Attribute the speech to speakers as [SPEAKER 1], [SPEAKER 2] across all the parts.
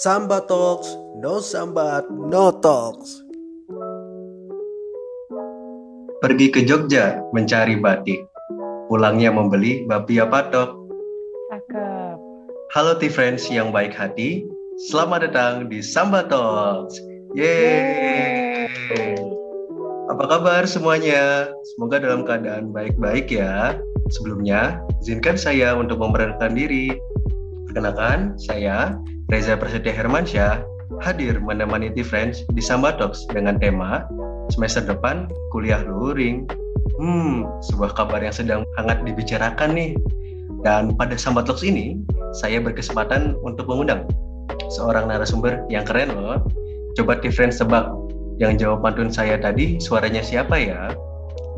[SPEAKER 1] Samba Talks, no sambat, no talks.
[SPEAKER 2] Pergi ke Jogja mencari batik. Pulangnya membeli bapia patok.
[SPEAKER 3] Cakep.
[SPEAKER 2] Halo T-Friends yang baik hati. Selamat datang di Samba Talks. Yeay. Apa kabar semuanya? Semoga dalam keadaan baik-baik ya. Sebelumnya, izinkan saya untuk memperkenalkan diri. Perkenalkan, saya Reza Prasetya Hermansyah, hadir menemani T-Friends di Samba Talks dengan tema semester depan kuliah luring. Hmm, sebuah kabar yang sedang hangat dibicarakan nih. Dan pada Samba Talks ini, saya berkesempatan untuk mengundang seorang narasumber yang keren loh. Coba T-Friends tebak yang jawab pantun saya tadi suaranya siapa ya?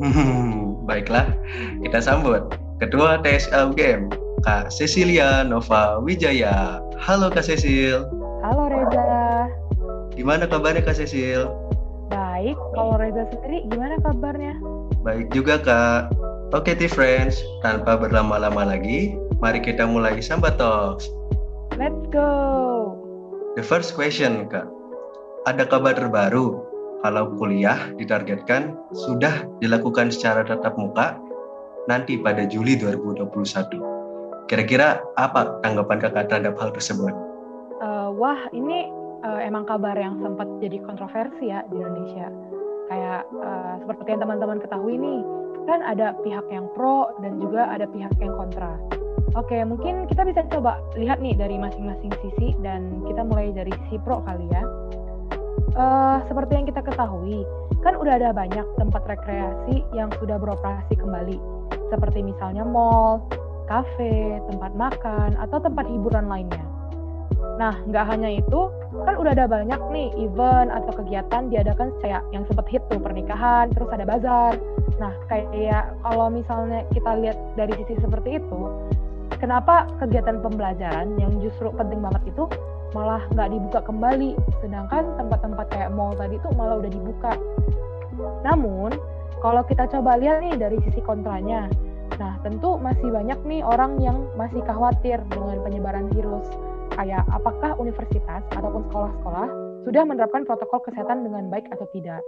[SPEAKER 2] Hmm, baiklah, kita sambut Ketua TSL Game, Kak Cecilia Nova Wijaya. Halo Kak Cecil.
[SPEAKER 3] Halo Reza.
[SPEAKER 2] Gimana kabarnya Kak Cecil?
[SPEAKER 3] Baik, kalau Reza sendiri gimana kabarnya?
[SPEAKER 2] Baik juga Kak. Oke T-Friends, tanpa berlama-lama lagi, mari kita mulai Samba Talks.
[SPEAKER 3] Let's go.
[SPEAKER 2] The first question Kak, ada kabar terbaru kalau kuliah ditargetkan sudah dilakukan secara tatap muka nanti pada Juli 2021. Kira-kira apa tanggapan kakak terhadap hal tersebut?
[SPEAKER 3] Uh, wah, ini uh, emang kabar yang sempat jadi kontroversi ya di Indonesia. Kayak uh, seperti yang teman-teman ketahui nih, kan ada pihak yang pro dan juga ada pihak yang kontra. Oke, mungkin kita bisa coba lihat nih dari masing-masing sisi dan kita mulai dari sisi pro kali ya. Uh, seperti yang kita ketahui, kan udah ada banyak tempat rekreasi yang sudah beroperasi kembali, seperti misalnya mall, kafe, tempat makan, atau tempat hiburan lainnya. Nah, nggak hanya itu, kan udah ada banyak nih event atau kegiatan diadakan kayak yang sempat hit tuh pernikahan, terus ada bazar. Nah, kayak kalau misalnya kita lihat dari sisi seperti itu, kenapa kegiatan pembelajaran yang justru penting banget itu malah nggak dibuka kembali, sedangkan tempat-tempat kayak mall tadi tuh malah udah dibuka. Namun, kalau kita coba lihat nih dari sisi kontranya, nah tentu masih banyak nih orang yang masih khawatir dengan penyebaran virus. Kayak apakah universitas ataupun sekolah-sekolah sudah menerapkan protokol kesehatan dengan baik atau tidak.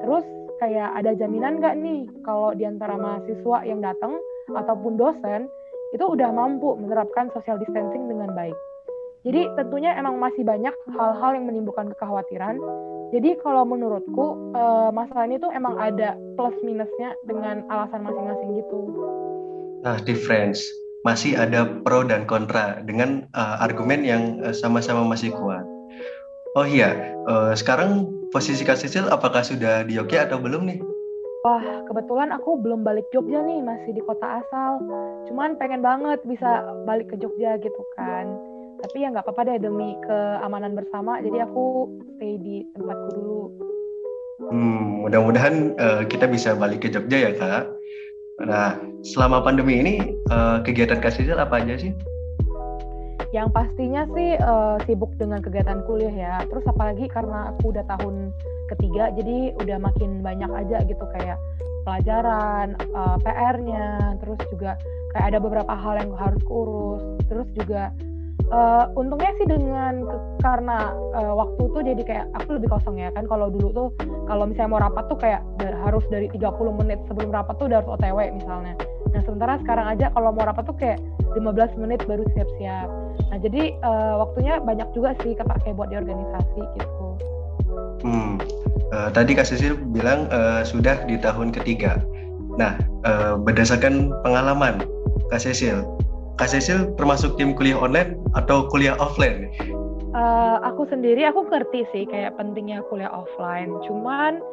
[SPEAKER 3] Terus kayak ada jaminan nggak nih kalau di antara mahasiswa yang datang ataupun dosen itu udah mampu menerapkan social distancing dengan baik. Jadi tentunya emang masih banyak hal-hal yang menimbulkan kekhawatiran. Jadi kalau menurutku uh, masalah ini tuh emang ada plus minusnya dengan alasan masing-masing gitu.
[SPEAKER 2] Nah, difference masih ada pro dan kontra dengan uh, argumen yang uh, sama-sama masih kuat. Oh iya, uh, sekarang posisi Kak Sisil apakah sudah di Jogja atau belum nih?
[SPEAKER 3] Wah, kebetulan aku belum balik Jogja nih, masih di kota asal. Cuman pengen banget bisa balik ke Jogja gitu kan tapi ya nggak apa-apa deh demi keamanan bersama jadi aku stay di tempatku dulu.
[SPEAKER 2] Hmm, mudah-mudahan uh, kita bisa balik ke Jogja ya kak. Nah selama pandemi ini uh, kegiatan Kak Sisil apa aja sih?
[SPEAKER 3] Yang pastinya sih uh, sibuk dengan kegiatan kuliah ya. Terus apalagi karena aku udah tahun ketiga jadi udah makin banyak aja gitu kayak pelajaran uh, PR-nya terus juga kayak ada beberapa hal yang harus kurus. Terus juga uh, untungnya sih dengan ke, karena uh, waktu tuh jadi kayak aku lebih kosong ya kan. Kalau dulu tuh kalau misalnya mau rapat tuh kayak harus dari 30 menit sebelum rapat tuh udah harus OTW misalnya. Nah sementara sekarang aja kalau mau rapat tuh kayak 15 menit baru siap-siap. Nah jadi uh, waktunya banyak juga sih kepake buat di organisasi gitu.
[SPEAKER 2] Hmm. Uh, tadi Kak Sisil bilang uh, sudah di tahun ketiga. Nah berdasarkan pengalaman Kak Sisil Kak Cecil termasuk tim kuliah online atau kuliah offline?
[SPEAKER 3] Uh, aku sendiri aku ngerti sih kayak pentingnya kuliah offline. Cuman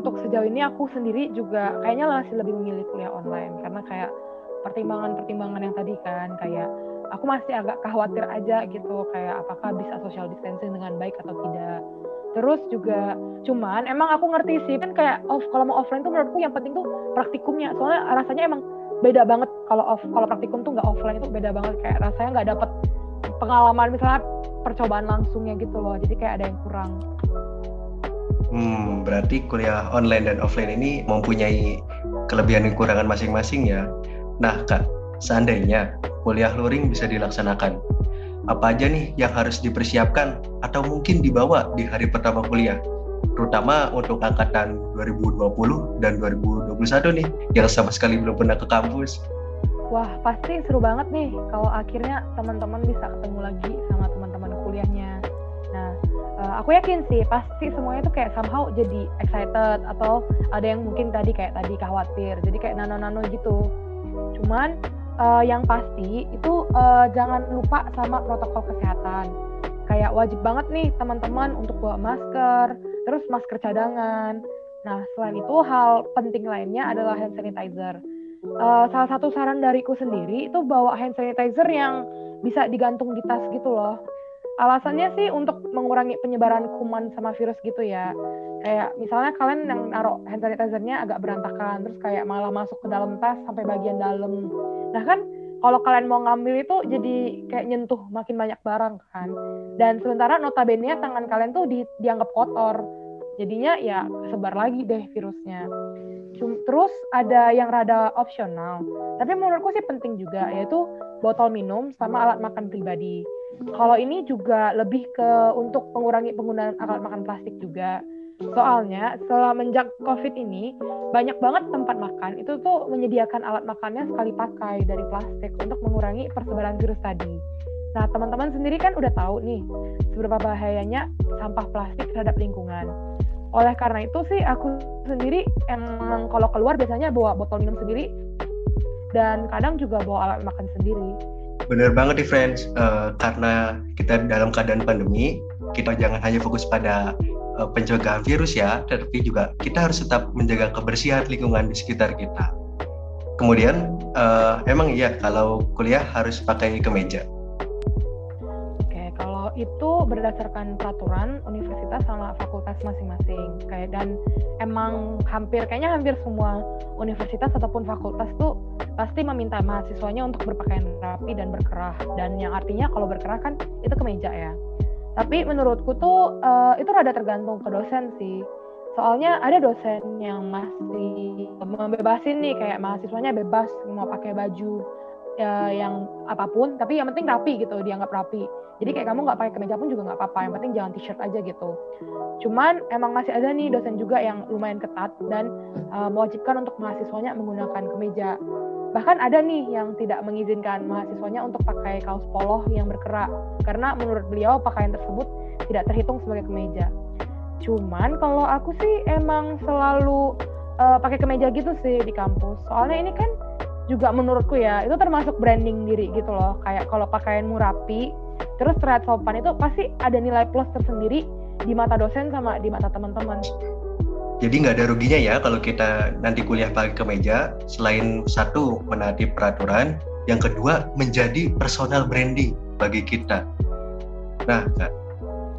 [SPEAKER 3] untuk sejauh ini aku sendiri juga kayaknya masih lebih memilih kuliah online karena kayak pertimbangan-pertimbangan yang tadi kan kayak aku masih agak khawatir aja gitu kayak apakah bisa social distancing dengan baik atau tidak. Terus juga cuman emang aku ngerti sih kan kayak off kalau mau offline tuh menurutku yang penting tuh praktikumnya soalnya rasanya emang beda banget kalau off kalau praktikum tuh nggak offline itu beda banget. Kayak rasanya nggak dapet pengalaman misalnya percobaan langsungnya gitu loh jadi kayak ada yang kurang.
[SPEAKER 2] Hmm berarti kuliah online dan offline ini mempunyai kelebihan dan kekurangan masing-masing ya. Nah kak seandainya kuliah luring bisa dilaksanakan, apa aja nih yang harus dipersiapkan atau mungkin dibawa di hari pertama kuliah? Terutama untuk angkatan 2020 dan 2021 nih, yang sama sekali belum pernah ke kampus.
[SPEAKER 3] Wah, pasti seru banget nih kalau akhirnya teman-teman bisa ketemu lagi sama teman-teman kuliahnya. Nah, uh, aku yakin sih pasti semuanya tuh kayak somehow jadi excited atau ada yang mungkin tadi kayak tadi khawatir, jadi kayak nano-nano gitu. Cuman uh, yang pasti itu uh, jangan lupa sama protokol kesehatan. Kayak wajib banget nih teman-teman untuk bawa masker, terus masker cadangan. Nah, selain itu hal penting lainnya adalah hand sanitizer. Uh, salah satu saran dariku sendiri itu bawa hand sanitizer yang bisa digantung di tas gitu loh. Alasannya sih untuk mengurangi penyebaran kuman sama virus gitu ya. Kayak misalnya kalian yang naruh hand sanitizernya agak berantakan, terus kayak malah masuk ke dalam tas sampai bagian dalam. Nah kan kalau kalian mau ngambil itu jadi kayak nyentuh makin banyak barang kan. Dan sementara notabene tangan kalian tuh di, dianggap kotor. Jadinya ya sebar lagi deh virusnya. Terus ada yang rada opsional, tapi menurutku sih penting juga yaitu botol minum sama alat makan pribadi. Kalau ini juga lebih ke untuk mengurangi penggunaan alat makan plastik juga Soalnya semenjak COVID ini banyak banget tempat makan itu tuh menyediakan alat makannya sekali pakai dari plastik untuk mengurangi persebaran virus tadi. Nah, teman-teman sendiri kan udah tahu nih seberapa bahayanya sampah plastik terhadap lingkungan. Oleh karena itu sih aku sendiri emang kalau keluar biasanya bawa botol minum sendiri dan kadang juga bawa alat makan sendiri.
[SPEAKER 2] Bener banget nih friends, uh, karena kita dalam keadaan pandemi, kita jangan hanya fokus pada uh, pencegahan virus ya, tetapi juga kita harus tetap menjaga kebersihan lingkungan di sekitar kita. Kemudian uh, emang iya kalau kuliah harus pakai kemeja.
[SPEAKER 3] Itu berdasarkan peraturan universitas sama fakultas masing-masing. Kayak dan emang hampir kayaknya hampir semua universitas ataupun fakultas tuh pasti meminta mahasiswanya untuk berpakaian rapi dan berkerah. Dan yang artinya kalau berkerah kan itu kemeja ya. Tapi menurutku tuh uh, itu rada tergantung ke dosen sih. Soalnya ada dosen yang masih membebasin nih kayak mahasiswanya bebas mau pakai baju ya, yang apa pun, tapi yang penting rapi gitu, dianggap rapi. Jadi kayak kamu nggak pakai kemeja pun juga nggak apa-apa, yang penting jangan t-shirt aja gitu. Cuman emang masih ada nih dosen juga yang lumayan ketat dan uh, mewajibkan untuk mahasiswanya menggunakan kemeja. Bahkan ada nih yang tidak mengizinkan mahasiswanya untuk pakai kaos polo yang berkerak karena menurut beliau pakaian tersebut tidak terhitung sebagai kemeja. Cuman kalau aku sih emang selalu uh, pakai kemeja gitu sih di kampus. Soalnya ini kan juga menurutku ya itu termasuk branding diri gitu loh. Kayak kalau pakaianmu rapi, terus terlihat sopan itu pasti ada nilai plus tersendiri di mata dosen sama di mata teman-teman.
[SPEAKER 2] Jadi nggak ada ruginya ya kalau kita nanti kuliah pakai kemeja, selain satu menaati peraturan, yang kedua menjadi personal branding bagi kita. Nah,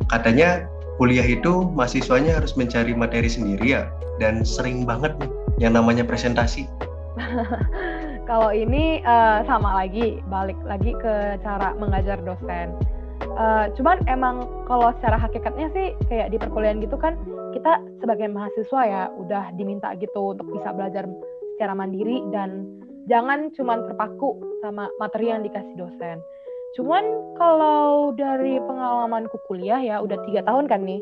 [SPEAKER 2] katanya kuliah itu mahasiswanya harus mencari materi sendiri ya, dan sering banget nih yang namanya presentasi.
[SPEAKER 3] kalau ini uh, sama lagi, balik lagi ke cara mengajar dosen Uh, cuman emang kalau secara hakikatnya sih kayak di perkuliahan gitu kan kita sebagai mahasiswa ya udah diminta gitu untuk bisa belajar secara mandiri dan jangan cuman terpaku sama materi yang dikasih dosen. Cuman kalau dari pengalamanku kuliah ya udah tiga tahun kan nih,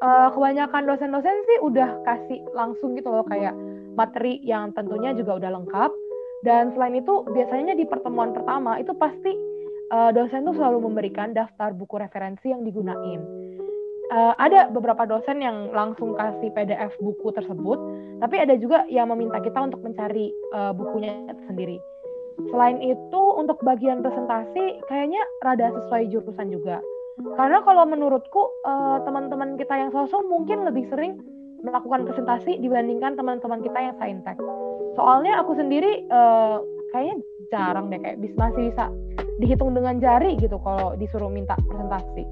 [SPEAKER 3] uh, kebanyakan dosen-dosen sih udah kasih langsung gitu loh kayak materi yang tentunya juga udah lengkap. Dan selain itu biasanya di pertemuan pertama itu pasti uh, dosen tuh selalu memberikan daftar buku referensi yang digunain. Uh, ada beberapa dosen yang langsung kasih PDF buku tersebut, tapi ada juga yang meminta kita untuk mencari uh, bukunya sendiri. Selain itu, untuk bagian presentasi kayaknya rada sesuai jurusan juga. Karena kalau menurutku uh, teman-teman kita yang sosok mungkin lebih sering melakukan presentasi dibandingkan teman-teman kita yang saintek. Soalnya aku sendiri uh, kayaknya jarang deh kayak masih bisa dihitung dengan jari gitu kalau disuruh minta presentasi.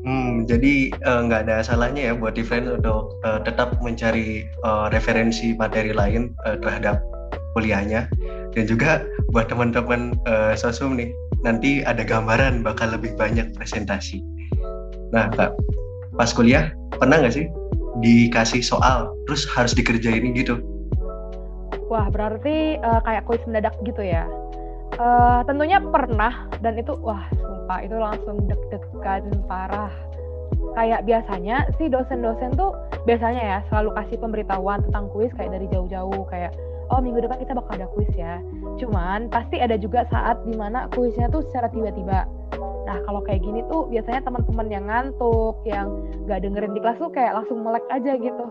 [SPEAKER 2] Hmm, jadi eh, nggak uh, ada salahnya ya buat different untuk uh, tetap mencari uh, referensi materi lain uh, terhadap kuliahnya dan juga buat teman-teman uh, sosum nih nanti ada gambaran bakal lebih banyak presentasi. Nah kak, pas kuliah pernah nggak sih dikasih soal terus harus dikerjain gitu?
[SPEAKER 3] Wah berarti uh, kayak kuis mendadak gitu ya? Uh, tentunya pernah dan itu wah sumpah itu langsung deg-degan parah. Kayak biasanya sih dosen-dosen tuh biasanya ya selalu kasih pemberitahuan tentang kuis kayak dari jauh-jauh kayak oh minggu depan kita bakal ada kuis ya. Cuman pasti ada juga saat di mana kuisnya tuh secara tiba-tiba. Nah kalau kayak gini tuh biasanya teman-teman yang ngantuk, yang nggak dengerin di kelas tuh kayak langsung melek aja gitu,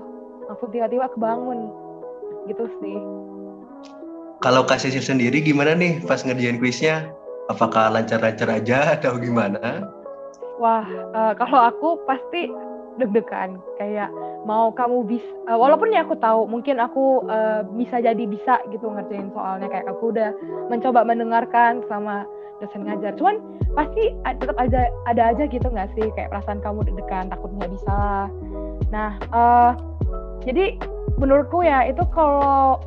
[SPEAKER 3] langsung tiba-tiba kebangun gitu sih.
[SPEAKER 2] Kalau kasih sendiri gimana nih pas ngerjain kuisnya? Apakah lancar-lancar aja atau gimana?
[SPEAKER 3] Wah, uh, kalau aku pasti deg-degan. Kayak mau kamu bisa uh, walaupun ya aku tahu mungkin aku uh, bisa jadi bisa gitu ngerjain soalnya. Kayak aku udah mencoba mendengarkan sama dosen ngajar. Cuman pasti tetap aja ada aja gitu nggak sih? Kayak perasaan kamu deg-degan takut nggak bisa. Nah uh, jadi menurutku ya itu kalau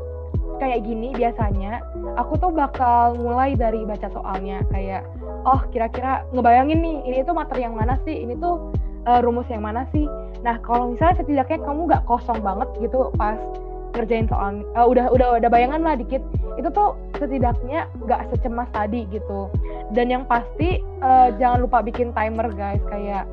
[SPEAKER 3] kayak gini biasanya aku tuh bakal mulai dari baca soalnya. Kayak oh kira-kira ngebayangin nih ini tuh materi yang mana sih? Ini tuh uh, rumus yang mana sih? Nah kalau misalnya setidaknya kamu nggak kosong banget gitu pas ngerjain soal uh, udah udah udah bayangan lah dikit itu tuh setidaknya nggak secemas tadi gitu. Dan yang pasti uh, jangan lupa bikin timer guys. Kayak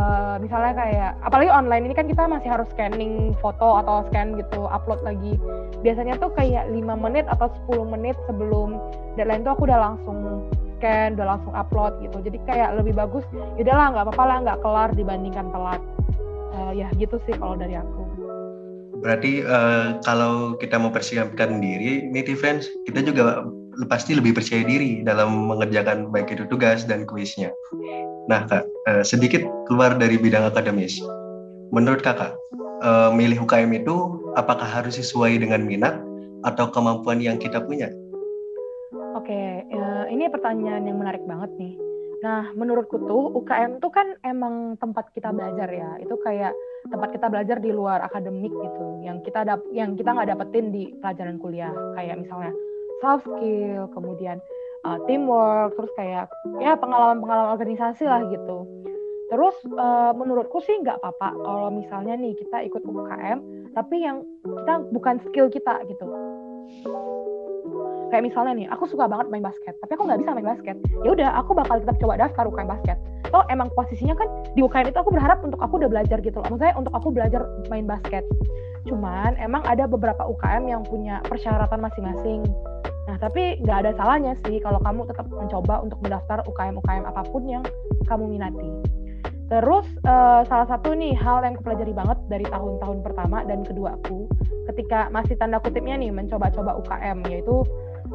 [SPEAKER 3] uh, misalnya kayak apalagi online ini kan kita masih harus scanning foto atau scan gitu upload lagi. Biasanya tuh kayak 5 menit atau 10 menit sebelum deadline tuh aku udah langsung scan udah langsung upload gitu. Jadi kayak lebih bagus ya udahlah nggak apa-apa lah nggak kelar dibandingkan telat. Uh, ya gitu sih kalau dari aku.
[SPEAKER 2] Berarti uh, kalau kita mau persiapkan diri nih friends kita juga pasti lebih percaya diri dalam mengerjakan baik itu tugas dan kuisnya Nah, Kak, uh, sedikit keluar dari bidang akademis. Menurut Kakak, uh, milih UKM itu apakah harus sesuai dengan minat atau kemampuan yang kita punya?
[SPEAKER 3] Oke, uh, ini pertanyaan yang menarik banget nih. Nah, menurutku tuh UKM tuh kan emang tempat kita belajar ya. Itu kayak tempat kita belajar di luar akademik gitu, yang kita dap yang kita nggak dapetin di pelajaran kuliah. Kayak misalnya soft skill, kemudian uh, teamwork terus kayak ya pengalaman-pengalaman organisasi lah gitu. Terus uh, menurutku sih nggak apa-apa kalau misalnya nih kita ikut UKM tapi yang kita bukan skill kita gitu. Kayak misalnya nih aku suka banget main basket tapi aku nggak bisa main basket. Ya udah aku bakal tetap coba daftar UKM basket. Toh emang posisinya kan di UKM itu aku berharap untuk aku udah belajar gitu loh. Maksudnya untuk aku belajar main basket. Cuman emang ada beberapa UKM yang punya persyaratan masing-masing Nah, tapi nggak ada salahnya sih kalau kamu tetap mencoba untuk mendaftar UKM-UKM apa pun yang kamu minati. Terus uh, salah satu nih hal yang kupelajari banget dari tahun-tahun pertama dan kedua aku ketika masih tanda kutipnya nih mencoba-coba UKM yaitu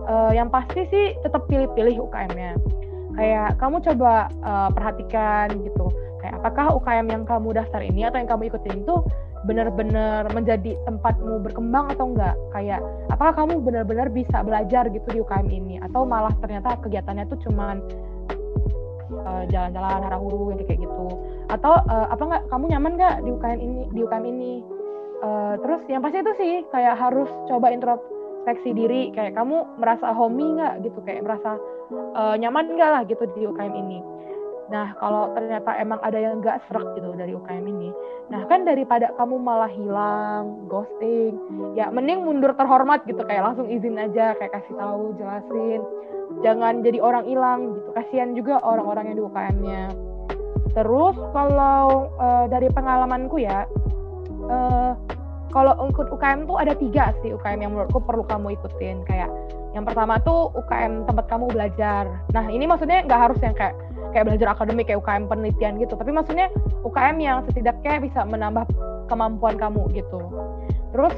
[SPEAKER 3] uh, yang pasti sih tetap pilih-pilih UKM-nya. Kayak kamu coba uh, perhatikan gitu, kayak apakah UKM yang kamu daftar ini atau yang kamu ikutin itu benar-benar menjadi tempatmu berkembang atau enggak? Kayak apakah kamu benar-benar bisa belajar gitu di UKM ini? Atau malah ternyata kegiatannya tuh cuman uh, jalan-jalan huru yang kayak gitu? Atau uh, apa enggak kamu nyaman enggak di UKM ini di UKM ini? Uh, terus yang pasti itu sih kayak harus coba introspeksi diri. Kayak kamu merasa homey enggak gitu? Kayak merasa uh, nyaman enggak lah gitu di UKM ini Nah, kalau ternyata emang ada yang nggak serak gitu dari UKM ini, nah kan daripada kamu malah hilang, ghosting, ya mending mundur terhormat gitu, kayak langsung izin aja, kayak kasih tahu, jelasin, jangan jadi orang hilang gitu. Kasihan juga orang-orang yang di UKM-nya. Terus kalau uh, dari pengalamanku ya, uh, kalau ikut UKM tuh ada tiga sih UKM yang menurutku perlu kamu ikutin, kayak yang pertama tuh UKM tempat kamu belajar. Nah ini maksudnya nggak harus yang kayak kayak belajar akademik kayak UKM penelitian gitu. Tapi maksudnya UKM yang setidaknya bisa menambah kemampuan kamu gitu. Terus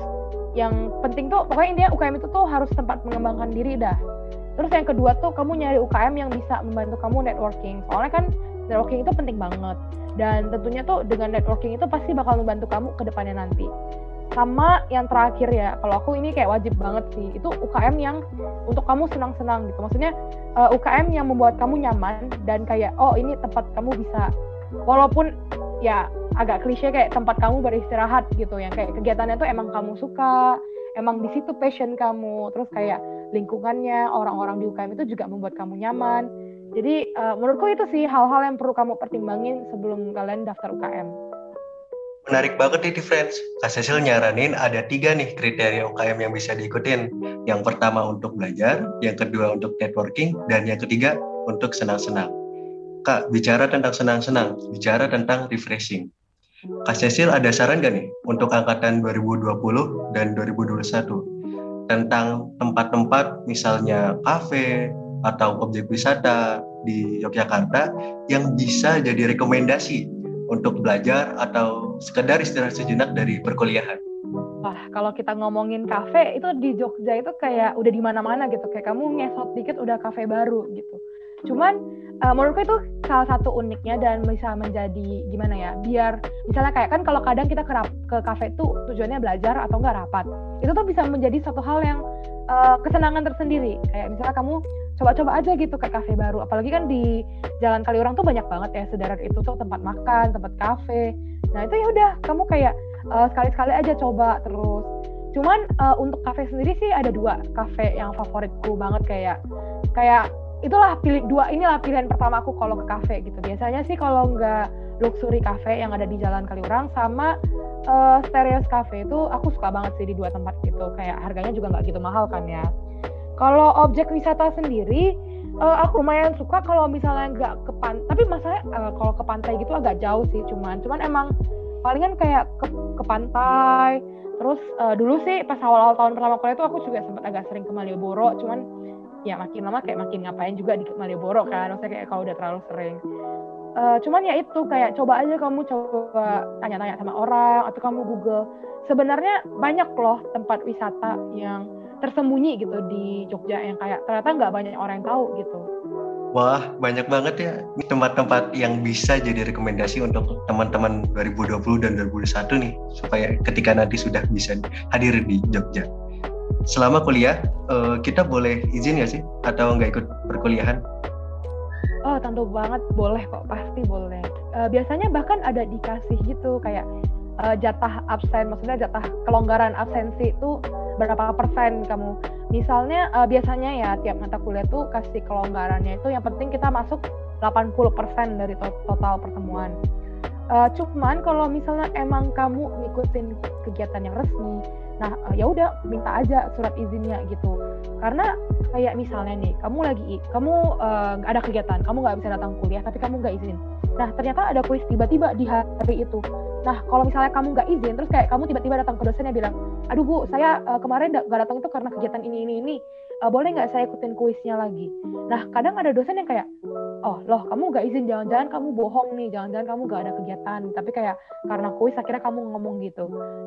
[SPEAKER 3] yang penting tuh pokoknya intinya UKM itu tuh harus tempat mengembangkan diri dah. Terus yang kedua tuh kamu nyari UKM yang bisa membantu kamu networking. Soalnya kan networking itu penting banget. Dan tentunya tuh dengan networking itu pasti bakal membantu kamu ke depannya nanti sama yang terakhir ya kalau aku ini kayak wajib banget sih itu UKM yang untuk kamu senang-senang gitu. Maksudnya uh, eh, UKM yang membuat kamu nyaman dan kayak oh ini tempat kamu bisa. Walaupun ya agak klise kayak tempat kamu beristirahat gitu yang kayak kegiatannya tuh emang kamu suka emang di situ passion kamu. Terus kayak lingkungannya orang-orang di UKM itu juga membuat kamu nyaman. Jadi uh, menurutku itu sih hal-hal yang perlu kamu pertimbangin sebelum kalian daftar UKM
[SPEAKER 2] menarik banget nih friends. Kak Cecil nyaranin ada tiga nih kriteria UKM yang bisa diikutin. Yang pertama untuk belajar, yang kedua untuk networking, dan yang ketiga untuk senang-senang. Kak, bicara tentang senang-senang, bicara tentang refreshing. Kak Cecil ada saran gak nih untuk angkatan 2020 dan 2021 tentang tempat-tempat misalnya kafe atau objek wisata di Yogyakarta yang bisa jadi rekomendasi untuk belajar atau sekedar istirahat sejenak dari perkuliahan?
[SPEAKER 3] Wah, kalau kita ngomongin kafe itu di Jogja itu kayak udah di mana-mana gitu. Kayak kamu ngesot dikit udah kafe baru gitu. Cuman uh, menurutku itu salah satu uniknya dan bisa menjadi gimana ya? Biar misalnya kayak kan kalau kadang kita ke, ke kafe itu tujuannya belajar atau enggak rapat. Itu tuh bisa menjadi satu hal yang uh, kesenangan tersendiri. Kayak misalnya kamu coba-coba aja gitu ke kafe baru. Apalagi kan di Jalan Kaliurang tuh banyak banget ya sederet itu tuh tempat makan tempat kafe. Nah itu ya udah kamu kayak uh, sekali-sekali aja coba terus. Cuman uh, untuk kafe sendiri sih ada dua kafe yang favoritku banget kayak kayak itulah pilih dua inilah pilihan pertama aku kalau ke kafe gitu. Biasanya sih kalau nggak luxury cafe yang ada di Jalan Kaliurang sama uh, Stereos Cafe itu aku suka banget sih di dua tempat gitu. Kayak harganya juga nggak gitu mahal kan ya kalau objek wisata sendiri, uh, aku lumayan suka kalau misalnya nggak ke pantai. Tapi masalahnya uh, kalau ke pantai gitu agak jauh sih, cuman, cuman emang palingan kayak ke, ke pantai. Terus uh, dulu sih pas awal-awal tahun pertama kuliah itu aku juga sempat agak sering ke Malioboro, cuman ya makin lama kayak makin ngapain juga di Malioboro kan, maksudnya kayak kalau udah terlalu sering. Uh, cuman ya itu kayak coba aja kamu coba tanya-tanya sama orang atau kamu Google. Sebenarnya banyak loh tempat wisata yang tersembunyi gitu di Jogja yang kayak ternyata nggak banyak orang yang tahu gitu.
[SPEAKER 2] Wah, banyak banget ya tempat-tempat yang bisa jadi rekomendasi untuk teman-teman 2020 dan 2021 nih, supaya ketika nanti sudah bisa hadir di Jogja. Selama kuliah, eh, kita boleh izin ya sih? Atau nggak ikut perkuliahan?
[SPEAKER 3] Oh, tentu banget boleh kok, pasti boleh. Uh, biasanya bahkan ada dikasih gitu, kayak uh, jatah absen, maksudnya jatah kelonggaran absensi itu berapa persen kamu. Misalnya uh, biasanya ya tiap mata kuliah tuh kasih kelonggarannya itu yang penting kita masuk 80% dari to total pertemuan. Uh, cuman kalau misalnya emang kamu ngikutin kegiatan yang resmi, nah uh, ya udah minta aja surat izinnya gitu. Karena kayak misalnya nih, kamu lagi kamu uh, ada kegiatan, kamu nggak bisa datang kuliah, tapi kamu nggak izin. Nah ternyata ada kuis tiba-tiba di hari itu. Nah, kalau misalnya kamu nggak izin, terus kayak kamu tiba-tiba datang ke dosennya bilang, aduh bu, saya uh, kemarin nggak datang itu karena kegiatan ini ini ini, uh, boleh nggak saya ikutin kuisnya lagi? Nah, kadang ada dosen yang kayak, oh loh, kamu nggak izin, jangan-jangan kamu bohong nih, jangan-jangan kamu nggak ada kegiatan, tapi kayak karena kuis akhirnya kamu ngomong gitu.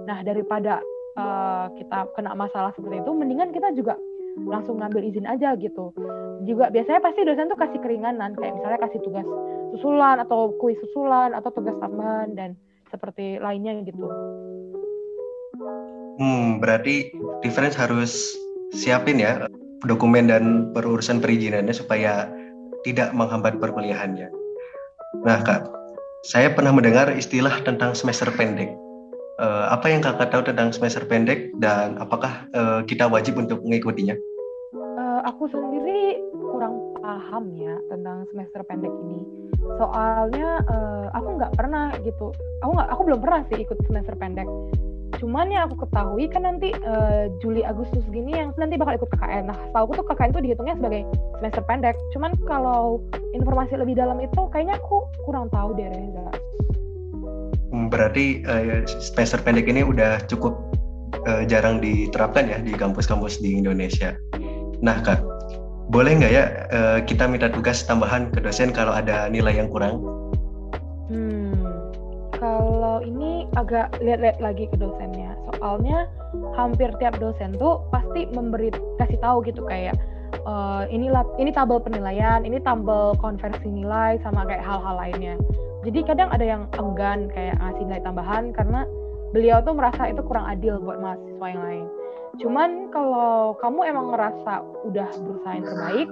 [SPEAKER 3] Nah, daripada uh, kita kena masalah seperti itu, mendingan kita juga langsung ngambil izin aja gitu. Juga biasanya pasti dosen tuh kasih keringanan, kayak misalnya kasih tugas susulan atau kuis susulan atau tugas tambahan dan seperti lainnya gitu.
[SPEAKER 2] Hmm, berarti difference harus siapin ya dokumen dan perurusan perizinannya supaya tidak menghambat perkuliahannya. Nah, Kak, saya pernah mendengar istilah tentang semester pendek. Uh, apa yang kakak tahu tentang semester pendek dan apakah uh, kita wajib untuk mengikutinya?
[SPEAKER 3] Uh, aku sendiri kurang paham ya tentang semester pendek ini. Soalnya uh, aku nggak pernah gitu. Aku nggak aku belum pernah sih ikut semester pendek. Cuman ya aku ketahui kan nanti uh, Juli Agustus gini yang nanti bakal ikut KKN nah tahu aku tuh KKN tuh dihitungnya sebagai semester pendek. Cuman kalau informasi lebih dalam itu kayaknya aku kurang tahu deh Reza.
[SPEAKER 2] Hmm, berarti uh, semester pendek ini udah cukup uh, jarang diterapkan ya di kampus-kampus di Indonesia nah kak boleh nggak ya uh, kita minta tugas tambahan ke dosen kalau ada nilai yang kurang?
[SPEAKER 3] Hmm, kalau ini agak lihat-lihat lagi ke dosennya. Soalnya hampir tiap dosen tuh pasti memberi kasih tahu gitu kayak uh, inilah ini tabel penilaian, ini tabel konversi nilai sama kayak hal-hal lainnya. Jadi kadang ada yang enggan kayak ngasih nilai tambahan karena beliau tuh merasa itu kurang adil buat mahasiswa yang lain. Cuman kalau kamu emang ngerasa udah berusaha yang terbaik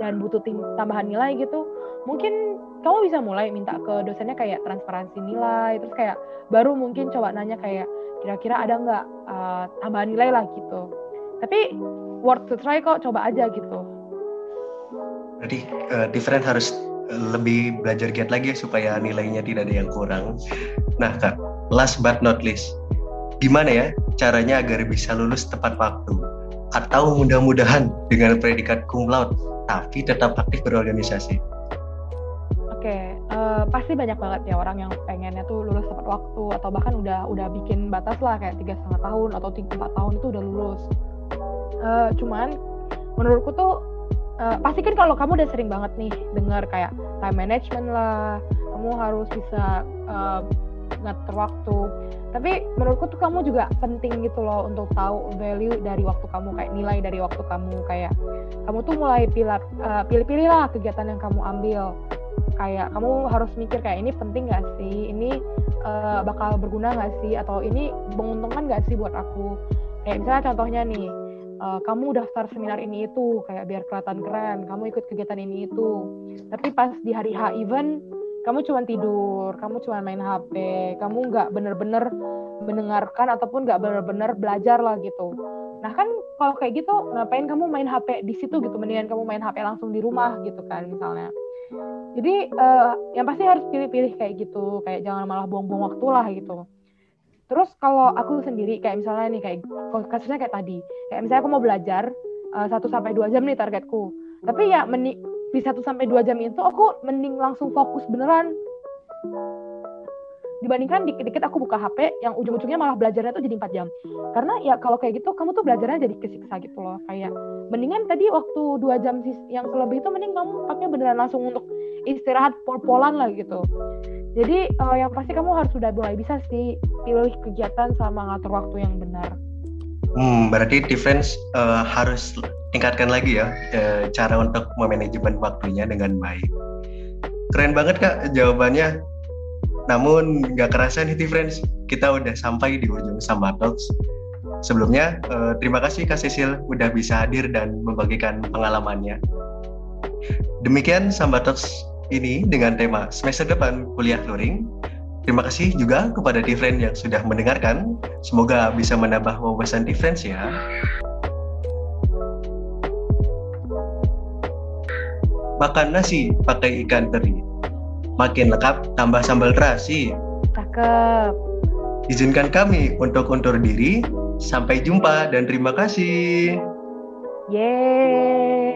[SPEAKER 3] dan butuh tambahan nilai gitu, mungkin kamu bisa mulai minta ke dosennya kayak transparansi nilai, terus kayak baru mungkin coba nanya kayak kira-kira ada nggak uh, tambahan nilai lah gitu. Tapi worth to try kok, coba aja gitu.
[SPEAKER 2] Jadi uh, different harus lebih belajar giat lagi ya supaya nilainya tidak ada yang kurang. Nah kak, last but not least, gimana ya caranya agar bisa lulus tepat waktu? Atau mudah-mudahan dengan predikat cum laude, tapi tetap aktif berorganisasi?
[SPEAKER 3] Oke, uh, pasti banyak banget ya orang yang pengennya tuh lulus tepat waktu atau bahkan udah udah bikin batas lah kayak tiga setengah tahun atau tiga empat tahun itu udah lulus. Uh, cuman menurutku tuh uh, pasti kan kalau kamu udah sering banget nih dengar kayak time management lah, kamu harus bisa uh, ngatur waktu. Tapi menurutku tuh kamu juga penting gitu loh untuk tahu value dari waktu kamu kayak nilai dari waktu kamu kayak kamu tuh mulai pilih uh, pilih-pilih lah kegiatan yang kamu ambil. Kayak kamu harus mikir kayak ini penting gak sih, ini uh, bakal berguna gak sih, atau ini menguntungkan gak sih buat aku. Kayak misalnya contohnya nih, uh, kamu daftar seminar ini itu kayak biar kelihatan keren kamu ikut kegiatan ini itu tapi pas di hari H event kamu cuma tidur kamu cuma main HP kamu nggak bener-bener mendengarkan ataupun nggak bener-bener belajar lah gitu. Nah kan kalau kayak gitu ngapain kamu main HP di situ gitu? Mendingan kamu main HP langsung di rumah gitu kan misalnya. Jadi uh, yang pasti harus pilih-pilih kayak gitu kayak jangan malah buang-buang waktu lah gitu. Terus kalau aku sendiri kayak misalnya nih kayak kasusnya kayak tadi, kayak misalnya aku mau belajar uh, sampai dua jam nih targetku. Tapi ya meni di satu sampai dua jam itu aku mending langsung fokus beneran. Dibandingkan dikit-dikit aku buka HP yang ujung-ujungnya malah belajarnya tuh jadi 4 jam. Karena ya kalau kayak gitu kamu tuh belajarnya jadi kesiksa gitu loh. Kayak mendingan tadi waktu dua jam yang selebih itu mending kamu pakai beneran langsung untuk istirahat pol-polan lah gitu. Jadi uh, yang pasti kamu harus sudah mulai bisa sih pilih kegiatan sama ngatur waktu yang benar
[SPEAKER 2] Hmm, berarti defense uh, harus tingkatkan lagi ya uh, cara untuk memanajemen waktunya dengan baik. Keren banget kak jawabannya. Namun nggak kerasa nih friends, kita udah sampai di ujung Samba Talks. Sebelumnya, uh, terima kasih Kak Cecil udah bisa hadir dan membagikan pengalamannya. Demikian Samba Talks ini dengan tema semester depan kuliah luring. Terima kasih juga kepada Different yang sudah mendengarkan. Semoga bisa menambah wawasan Different ya. Makan nasi pakai ikan teri Makin lengkap tambah sambal terasi.
[SPEAKER 3] Cakep.
[SPEAKER 2] Izinkan kami untuk undur diri. Sampai jumpa dan terima kasih.
[SPEAKER 3] Yeay.